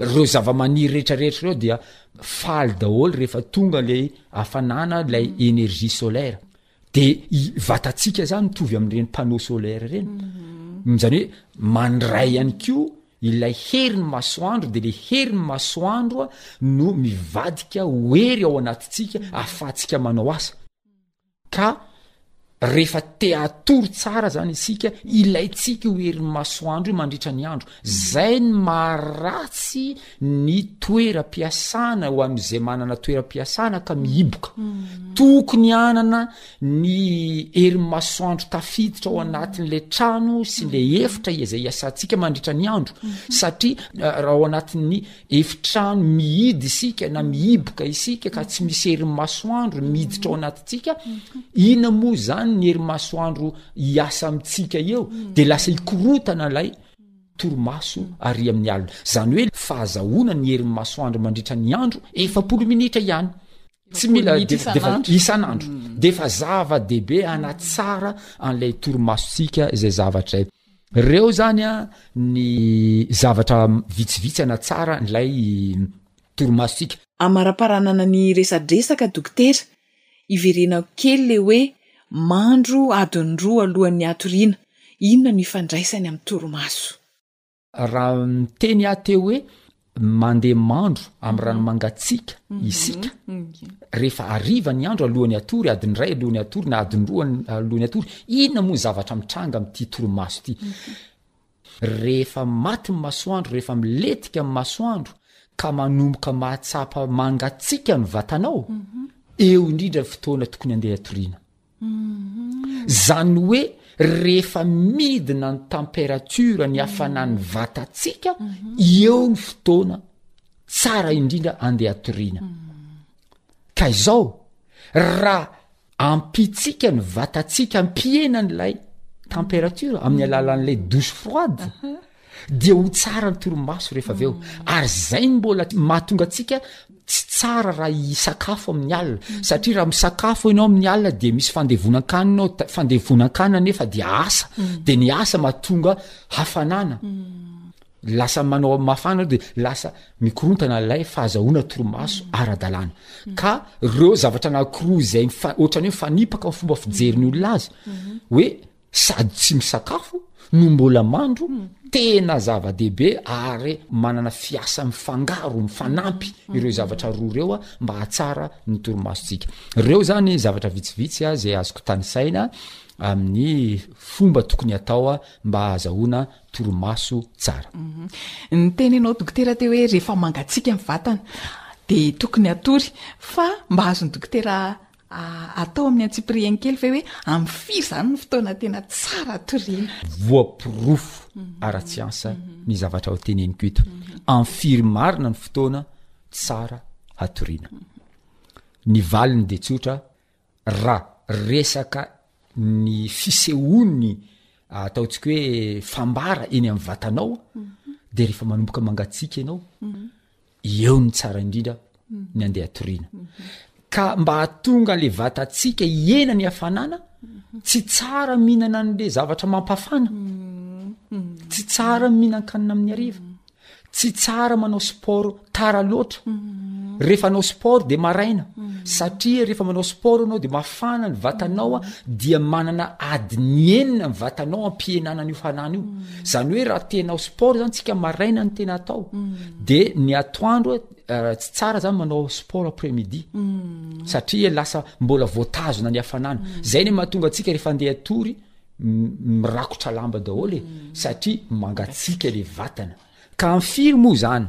Ireo zava-maniry rehetrarehetra ireo dia faly daholo rehefa tonga ilay hafanana, ilay énergie solaire. De i vatantsika zany mitovy amin'ireny panneau solaire ireny. Mhm. Zany hoe mandray ihany koa ilay herin'ny masoandro de le herin'ny masoandro a no mivadika hoery ao anatintsika mhm. ahafahantsika manao asa. Ka rehefa te hatory tsara zany isika ilaintsika io herin'ny masoandro io mandritra ny andro Zay ny maha ratsy ny toeram-piasana ho an'izay manana toeram-piasana ka mihiboka. Tokony hanana ny herin'ny masoandro tafiditra ao anatin'ilay trano sy le efitra izay iasantsika mandritra ny andro satria raha ao anatin'ny efitrano mihidy isika na mihiboka isika ka tsy misy herin'ny masoandro miditra ao anatintsika, inona moa izany ny herin'ny masoandro hiasa amintsika eo? Dia lasa hikorotana ilay. torimaso àry amin'ny alina, izany hoe fahazahoana ny herin'ny masoandro mandritra ny andro, efapolo minitra ihany, tsy mila isan'andro, dia efa zava-dehibe hanatsara an'ilay torimasontsika izay zavatra izay. Ireo izany ny zavatra vitsivitsy hanatsara ilay torimasontsika. Amaraparanana ny resadresaka, Dokotera, Iverenako kely ilay hoe mandro adiny roa alohan'ny hatoriana, inona no ifandraisany amin'ny torimaso? Raha miteny aho teo hoe mandeha mandro amin'ny rano mangatsiaka isika rehefa hariva ny andro alohan'ny hatory, adiny iray alohan'ny hatory na adiny roa alohan'ny hatory, inona moa ny zavatra mitranga amin'ity torimaso ity? Rehefa maty ny masoandro, rehefa milentika ny masoandro ka manomboka mahatsapa mangatsiaka ny vatanao, eo indrindra ny fotoana tokony andeha atoriana. Zany hoe rehefa midina ny temperature ny hafanan'ny vatatsika, eo ny fotoana tsara indrindra andeha atoriana. Ka izao, raha Ampitsika ny vatantsika ampihena an'ilay température amin'ny alalan'ilay douche froide dia ho tsara ny torimaso rehefa avy eo mm. ary zay ny mbola mahatonga antsika tsy tsara raha hisakafo amin'ny alina mm. satria raha misakafo ianao amin'ny alina dia misy fandevonan-kanina ao fandevonan-kanina nefa dia asa mm. dia ny asa mahatonga hafanana Lasa manao mafana eo dia lasa mikorontana ilay fahazahoana torimaso ara-dalàna. Ka ireo zavatra anankiroa izay mifa- ohatran'ny hoe mifanipaka amin'ny fomba fijerin'ny olona azy, hoe sady tsy misakafo no mbola mandro, tena zava-dehibe ary manana fiasa mifangaro, mifanampy ireo zavatra roa ireo a, mba hahatsara ny torimasontsika. Ireo izany zavatra vitsivitsy a izay azoko tanisaina amin'ny fomba tokony hatao a mba hahazahoana torimaso tsara. Ny teninao dokotera teo hoe rehefa mangatsiaka ny vatana dia tokony hatory fa mba azon'ny dokotera atao amin'ny antsipirihany kely ve hoe amin'ny firy izany ny fotoana tena tsara hatoriana? Voaporofo ara-tsiansa ny zavatra ho teneniko eto. Amin'ny firy marina ny fotoana tsara hatoriana? Ny valiny dia tsotra, ra resaka ny fisehoany ataontsika hoe fambara eny amin'ny vatanao de rehefa manomboka mangatsiaka ianao eo ny tsara indrindra ny andeha toriana ka mba hatonga an'la vatantsika hiena ny hafanana tsy tsara mihinana an'la zavatra mampafana tsy tsara mihinan-kanina amin'ny ariva Tsy tsara manao sport tara loatra. Rehefa anao sport de maraina satria rehefa manao sport anao de mafana ny vatanao dia manana adiny enina ny vatanao ampihenana an'io hanana io. Zany hoe raha te hanao sport zany tsika maraina ny tena atao de ny atoandro tsy tsara zany manao sport après midi satria lasa mbola voatazona ny hafanana. Zay ny mahatonga antsika rehefa andeha hatory mirakotra lamba daholo e satria mangatsiaka le vatana ka am firy moa zany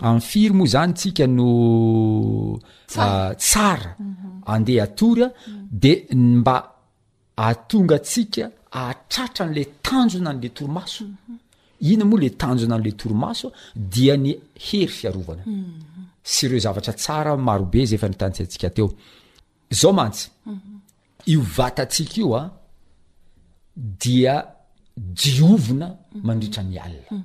am firy moa zany tsika no tsara andeha atory a de mba atonga atsika ahatratra an'le tanjona an'le torimaso ina moa le tanjona an'le torimaso dia ny hery fiarovana sy ireo zavatra tsara marobe zay efa ny tantsaintsika teo Zao mantsy, io vatantsika io a, dia diovina mandritra ny alina.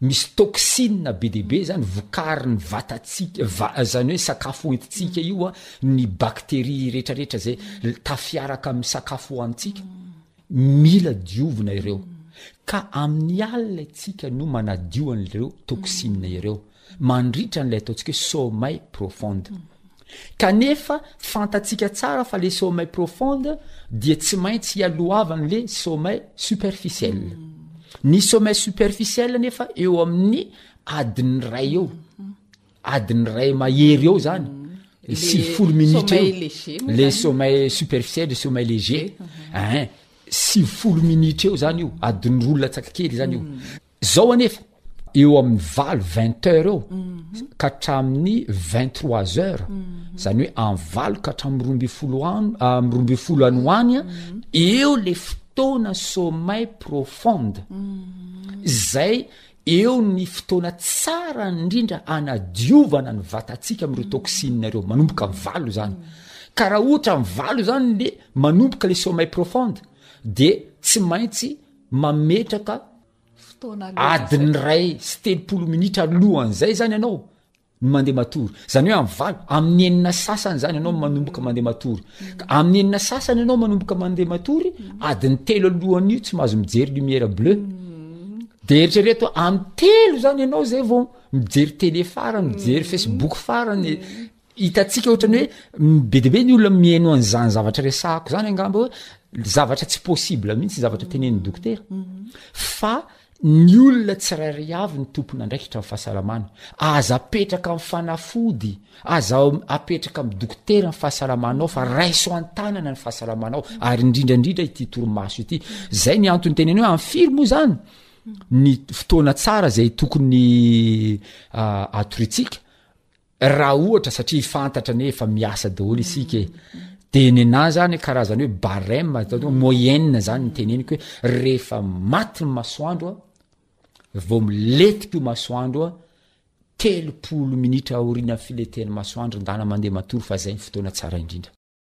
Misy toxine be dia be zany vokarin'ny vatantsika, va- zany hoe sakafo hoentintsika io a, ny bacterie retraretra zay tafiaraka amin'ny sakafo hohanintsika. Mila diovina ireo. Ka amin'ny alina isika no manadio an'ireo toxines ireo, mandritra an'ilay ataontsika hoe sommeil profond. Kanefa fantatsika tsara fa le sommeil profond dia tsy maintsy ialohavan'le sommeil superficiel. Ny sommeil superficiel nefa eo amin'ny adin'ny iray eo. adiny ray mahery eo zany le sivifolo minitra eo le sommeil superficiel le sommeil léger en sivifolo minitra eo zany io adiny roa latsaka kely zany io mm. zao anefa eo amin'ny valo vingt heures eo mm-hmm. ka hatramin'ny vingt trois heures mm-hmm. zany hoe am valo ka hatramin'ny roa mby folo an am roa mby folo any ho any a mm-hmm. eo le fotoana sommeil profonde zay Eo ny fotoana tsara indrindra hanadiovana ny vatantsika amin'ireo toxines ireo, manomboka amin'ny valo izany. Ka raha ohatra amin'ny valo izany ilay manomboka ilay sommeil profond dia tsy maintsy mametraka adiny iray sy telopolo minitra alohan'izay izany ianao ny mandeha matory zany hoe am valo amin'ny enina sasany zany ianao manomboka mandeha matory ka amin'ny enina sasany ianao manomboka mandeha matory adiny telo alohan'io tsy mahazo mijery lumière bleu de eritrereto amy telo zany ianao zay vao mijery tele farany mijery facebook farany hitantsika ohatrany hoe be de be ny olona mihaino an'izany zavatra resahako zany angamba hoe zavatra tsy possible mihitsy zavatra teneniny dokotera fa Ny olona tsirairay avy no tompon'andraikitra amin'ny fahasalamany. Aza apetraka amin'ny fanafody, aza apetraka amin'ny dokotera ny fahasalamanao fa raiso an-tanana ny fahasalamanao ary indrindra indrindra ity torimaso ity. Izay ny antony tenenay hoe amin'ny firy moa izany ny fotoana tsara izay tokony hatorintsika Raha ohatra satria fantatra anie efa miasa daholo isika e de nenahy zany karazany hoe barème ataotoa moyenne zany ny teneniko hoe rehefa maty ny masoandro a vao miletika io masoandro a telopolo minitra aoriana fileten'ny masoandro ndana mandeha matory fa zay ny fotoana tsara indrindra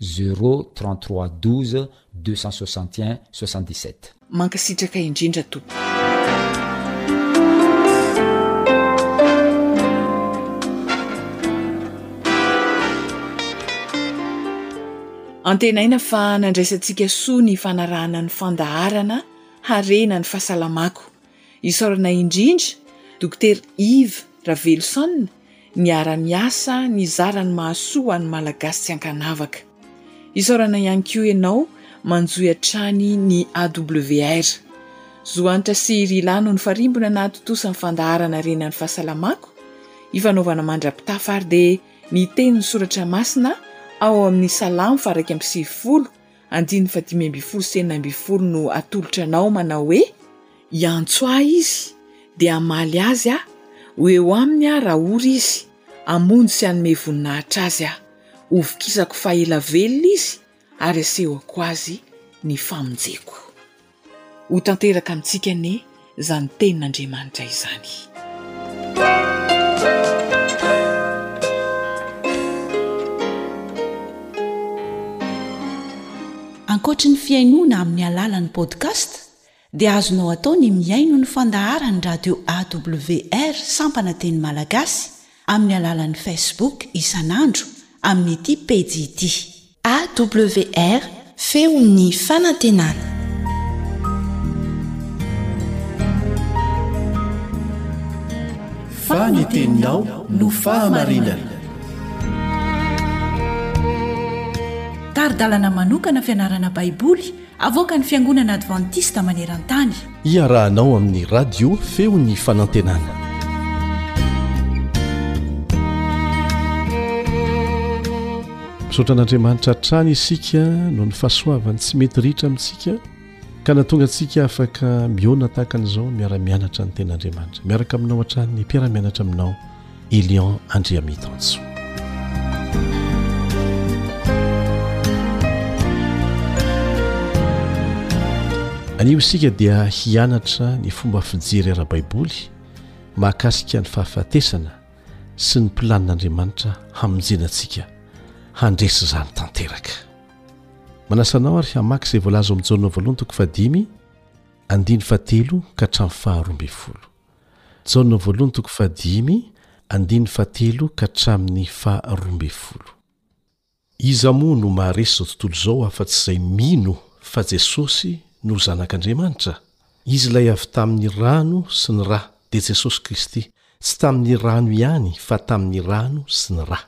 zero trente trois douze deux cent soixante et un soixante dix sept. Mankasitraka indrindra tompoko. Antenaina fa nandraisantsika soa ny fanarahana ny fandaharana harena ny fahasalamako. Isaorana indrindra Dokotera Yves Raveloson niara-niasa nizara ny mahasoa an'ny Malagasy tsy ankanavaka. Isaorana ihany koa ianao manjohy hatrany ny AWR. Zo Hanitra sy Rilà no nifarimbona nahatontosa ny fandaharana Harena ny Fahasalamako, ifanaovana mandra-pitafa ary dia niteny ny soratra masina ao amin'ny Salamo faha iraika amby sivifolo Andininy fahadimy ambin'ny folo sy enina ambin'ny folo no atolotra anao manao hoe, Hiantso ahy izy, dia hamaly azy aho, ho eo aminy aho raha ory izy, hamonjy sy hanome voninahitra azy aho. Hovokisako faha ela velona izy ary asehoko azy ny famonjeko. Ho tanteraka amintsika anie izany tenin'Andriamanitra izany. Ankoatry ny fihainoana amin'ny alalan'ny podcast dia azonao atao ny mihaino ny fandaharan'ny radio awr sampana teny malagasy amin'ny alalan'ny Facebook isan'andro amin'ity pejy ity. AWR, Feon'ny fanantenana. Fa ny teninao no fahamarinana. Tari-dalana manokana fianarana Baiboly Avoakan'ny Fiangonana Advantista maneran-tany. Iarahanao amin'ny Radio Feon'ny Fanantenana. Misaotra an'Andriamanitra hatrany isika noho ny fahasoavany tsy mety ritra amintsika ka natonga antsika afaka mihaona tahaka an'izao miara-mianatra ny ten'Andriamanitra. Miaraka aminao hatrany ny mpiara-mianatra aminao. Elion Andriamitansoa. Anio isika dia hianatra ny fomba fijery ara-baiboly mahakasika ny fahafatesana sy ny planin'Andriamanitra hamonjena antsika handresy izany tanteraka. Manasanao ary hamaky izay voalaza ao amin'ny Jaona voalohany toko fahadimy andiny fahatelo ka hatramin'ny faharoa ambin'ny folo. Jaona voalohany toko fahadimy andininy fahatelo ka hatramin'ny faharoa ambin'ny folo. Iza moa no maharesy izao tontolo izao afa-tsy izay mino fa Jesosy no Zanak'Andriamanitra? Izy ilay avy tamin'ny rano sy ny ra, dia Jesosy Kristy, tsy tamin'ny rano ihany fa tamin'ny rano sy ny ra.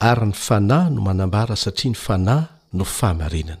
Ary ny Fanahy no manambara satria ny Fanahy no fahamarinana.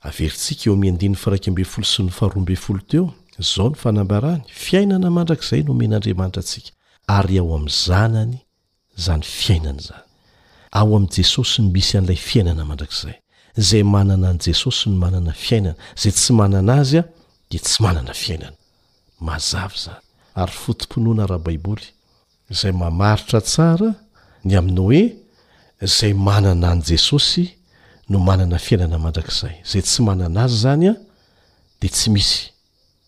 Averintsika eo amin'ny andininy faraika ambin'ny folo sy ny faharoa ambin'ny folo teo izao ny fanambarany, fiainana mandrakizay no omen'Andriamanitra antsika, ary ao amin'ny Zanany izany fiainana izany. Ao amin'i Jesosy no misy an'ilay fiainana mandrakizay. Izay manana an'i Jesosy no manana fiainana, izay tsy manana Azy dia tsy manana fiainana. Mazava izany, ary foto-pinoana ara-baiboly. izay mamaritra tsara ny amin'ny hoe izay manana an'i Jesosy no manana fiainana mandrakizay, izay tsy manana Azy izany dia tsy misy,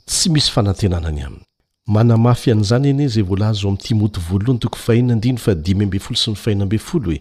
tsy misy fanantenana ny aminy. Manamafy an'izany anie izay voalaza ao amin'ny Timoty Voalohany toko fahenina andininy fahadimy ambin'ny folo sy ny fahenina ambin'ny folo hoe,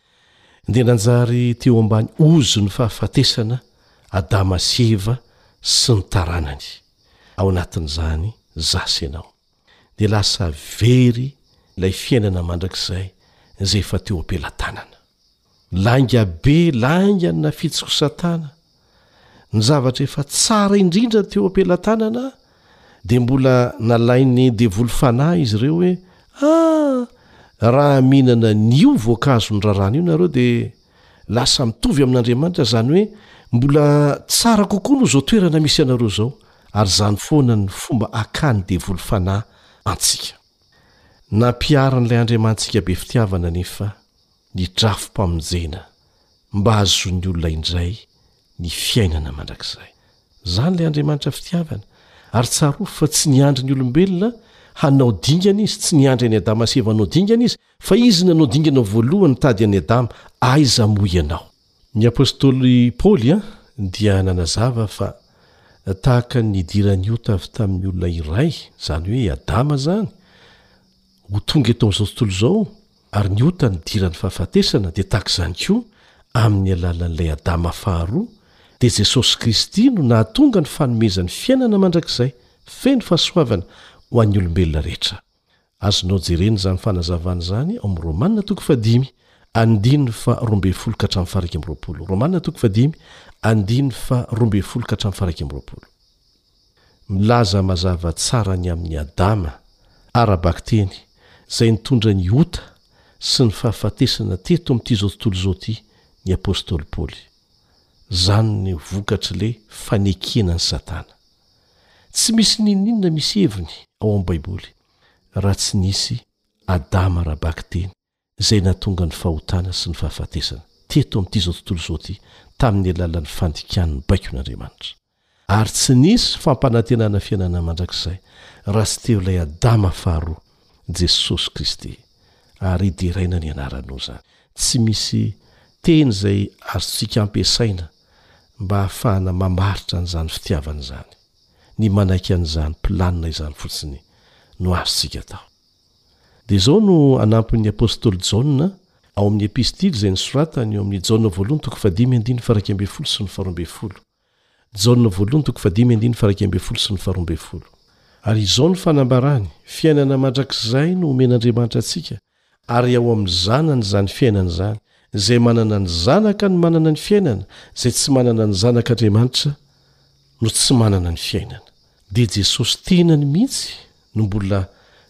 dia nanjary teo ambany ozon'ny fahafatesana Adama sy Eva sy ny taranany, ao anatin'izany za sy ianao. Dia lasa very ilay fiainana mandrakizay izay efa teo am-pelatanana. Lainga be lainga ny nafitsok'i Satana Ny zavatra efa tsara indrindra teo am-pelatanana dia mbola nalain'ny devoly fanahy izy ireo hoe, Ah! raha mihinana an'io voankazo niraràna io nareo dia lasa mitovy amin'Andriamanitra, izany hoe mbola tsara kokoa noho izao toerana misy anareo izao. Ary izany foana ny fomba akàn'ny devoly fanahy antsika. Nampiharin'ilay Andriamanitsika be fitiavana anefa ny drafi-pamonjena mba hahazoan'ny olona indray ny fiainana mandrakizay. Izany ilay Andriamanitra fitiavana, ary tsarovy fa tsy niandry ny olombelona hanao dingana Izy, tsy niandry an'i Adama sy Eva hanao dingana Izy, fa Izy nanao dingana voalohany nitady an'i Adama, Aiza moa ianao? Ny apostoly Paoly dia nanazava fa tahaka ny nidiran'ny ota avy tamin'ny olona iray, izany hoe i Adama izany, ho tonga eto amin'izao tontolo izao, ary ny ota nidiran'ny fahafatesana dia tahaka izany koa, amin'ny alalan'ilay Adama faharoa, dia Jesosy Kristy no nahatonga ny fanomezany fiainana mandrakizay feno fahasoavana ho an'ny olombelona rehetra. Azonao jerena izany fanazavana izany ao amin'ny Romana toko fahadimy, andininy faha roa ambin'ny folo ka hatramin'ny faha iraika amby roapolo. Romana toko fahadimy, andininy faha roa ambin'ny folo ka hatramin'ny faha iraika amby roapolo. Milaza mazava tsara ny amin'i Adama, ara-bakiteny, izay nitondra ny ota sy ny fahafatesana teto amin'itizao tontolo izao ity ny apostoly Paoly. Izany no vokatr'ilay fanekena an'i Satana. Tsy misy n'inon'inona misy heviny ao amin'ny Baiboly raha tsy nisy Adama ara-bakiteny izay nahatonga ny fahotana sy ny fahafatesana, teto amin'ity izao tontolo izao ity, tamin'ny alalan'ny fandikan'ny baikon'Andriamanitra. Ary tsy nisy fampanantenana fiainana mandrakizay, raha tsy teo ilay Adama faharoa, Jesosy Kristy. Ary deraina ny anarany, hoy izany. Tsy misy teny izay azontsika ampiasaina mba hahafahana mamaritra an'izany fitiavana izany. Ny manaiky an'izany planina izany fotsiny no azontsika atao. Dia izao no anampin'ny apostoly Jaona ao amin'ny epistily izay nosoratany eo amin'ny Jaona voalohany toko fahadimy andininy faharaika ambin'ny folo sy ny faharoa ambin'ny folo. Jaona voalohany toko fahadimy andininy faharaika ambin'ny folo sy ny faharoa ambin'ny folo. Ary izao no fanambarany, fiainana mandrakizay no omen'Andriamanitra antsika, ary ao amin'ny Zanany izany fiainana izany. Izay manana ny Zanaka no manana ny fiainana, izay tsy manana ny Zanak'Andriamanitra no tsy manana ny fiainana. Dia Jesosy tenany mihitsy no mbola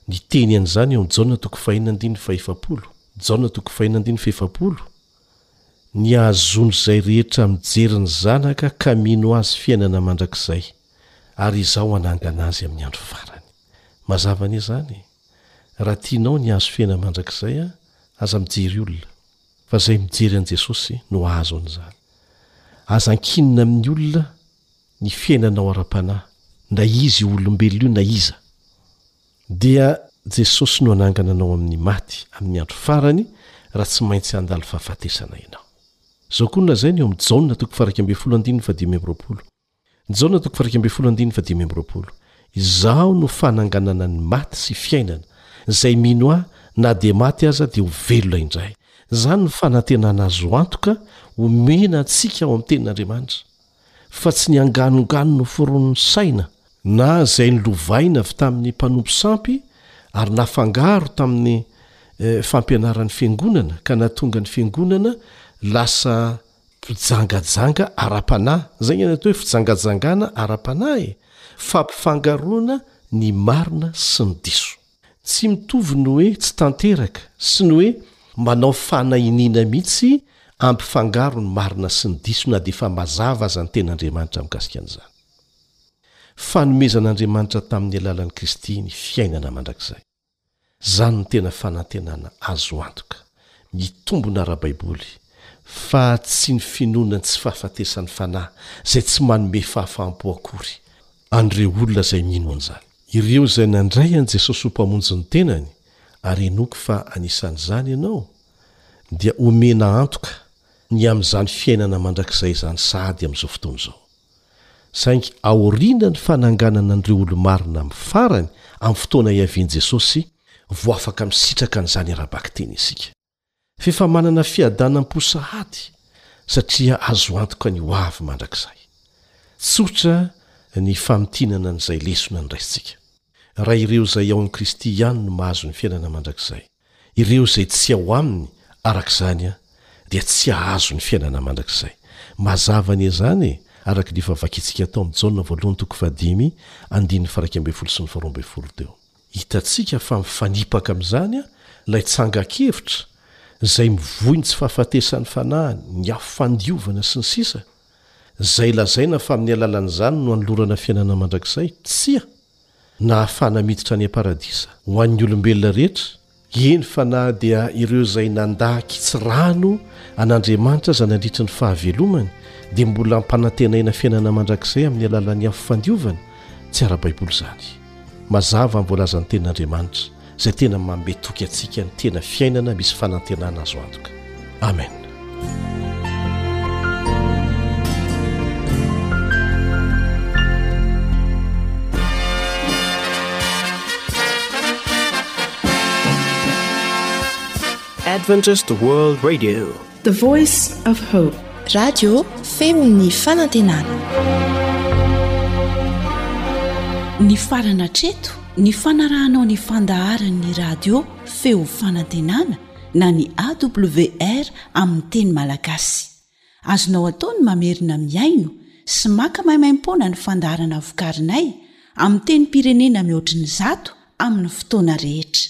niteny an'izany ao amin'ny Jaona toko fahenina andininy fahefapolo. Jaona toko fahena andininy fahefapolo, Ny hahazoan'izay rehetra mijery ny Zanaka ka mino Azy fiainana mandrakizay, ary Izaho hanangana azy amin'ny andro farany. Mazava anie izany e! Raha tianao ny hahazo fiainana mandrakizay, aza mijery olona. Fa izay mijery an'i Jesosy no hahazo an'izany. Aza ankinina amin'ny olona ny fiainanao ara-panahy, na izy io olombelona io na iza. Dia Jesosy no hanangana anao amin'ny maty amin'ny andro farany raha tsy maintsy handalo fahafatesana ianao. Izao koa no lazainy eo amin'ny Jaona toko faha iraika ambin'ny folo andininy faha dimy amby roapolo, Jaona toko fahairaika ambin'ny folo andininy fahadimy amby roapolo, Izaho no fananganana ny maty sy fiainana, izay mino Ahy, na dia maty aza, dia ho velona indray. Izany no fanantenana azo antoka omena antsika ao amin'ny Tenin'Andriamanitra, fa tsy ny anganongano noforonin'ny saina, na izay nolovaina avy tamin'ny mpanompo sampy ary nafangaro tamin'ny fampianaran'ny fiangonana ka nahatonga ny fiangonana lasa Mpijangajanga ara-panahy. Izay ny atao hoe fijangajangana ara-panahy e! Fampifangaroana ny marina sy ny diso. Tsy mitovy ny hoe tsy tanteraka sy ny hoe manao fanahiniana mihitsy hampifangaro ny marina sy ny diso na dia efa mazava aza ny ten'Andriamanitra mikasika an'izany. Fanomezan'Andriamanitra tamin'ny alalan'i Kristy ny fiainana mandrakizay. Izany no tena fanantenana azo antoka, mitombona ara-baiboly, fa tsy ny finoana ny tsy fahafatesan'ny fanahy, izay tsy manome fahafaham-po akory an'ireo olona izay mino an'izany. Ireo izay nandray an'i Jesosy ho Mpamonjy ny tenany, ary henoiko fa anisan'izany ianao, dia homena antoka ny amin'izany fiainana mandrakizay izany sahady amin'izao fotoana izao. Saingy aorianan'ny fananganana an'ireo olo-marina amin'ny farany amin'ny fotoana hiavian'i Jesosy, vao afaka misitraka an'izany ara-bakiteny isika. Fa efa manana fiadanam-po sahady, satria azo antoka ny ho avy mandrakizay. Tsotra ny famintinana an'izay lesona noraisintsika. Raha ireo izay ao amin'i Kristy ihany no mahazo ny fiainana mandrakizay, Ireo izay tsy ao Aminy, araka izany, dia tsy hahazo ny fiainana mandrakizay. Mazava anie izany e! araka ny efa vakintsika tao amin'ny Jaona voalohany toko fahadimy andininy faha-iraika ambin'ny folo sy ny faharoa ambin'ny folo teo. Hitantsika fa mifanipaka amin'izany ilay tsangan-kevitra izay mivoy ny tsy fahafatesan'ny fanahiny, ny afo fandiovana, sy ny sisa, izay lazaina fa amin'ny alalan'izany no anolorana fiainana mandrakizay. Tsia! nahafahana miditra any am-paradisa ho an'ny olombelona rehetra, eny fa na dia ireo izay nandà kitsirano an'Andriamanitra aza nandritra ny fahavelomany dia mbola ampanantenaina fiainana mandrakizay amin'ny alalan'ny afo fandiovana, tsy ara-baiboly izany. Mazava amin'ny voalazan'ny tenin'Andriamanitra izay tena manome toky antsika ny tena fiainana misy fanantenana azo antoka. Amen. Adventist World Radio The Voice of Hope. Radio feon'ny fanantenana. Nifarana hatreto ny fanarahanao ny fandaharan'ny radio feo fanantenana na ny AWR amin'ny teny malagasy. Azonao atao ny mamerina mihaino sy maka maimaimpoana ny fandaharana vokarinay amin'ny tenim-pirenena mihoatry ny zato amin'ny fotoana rehetra.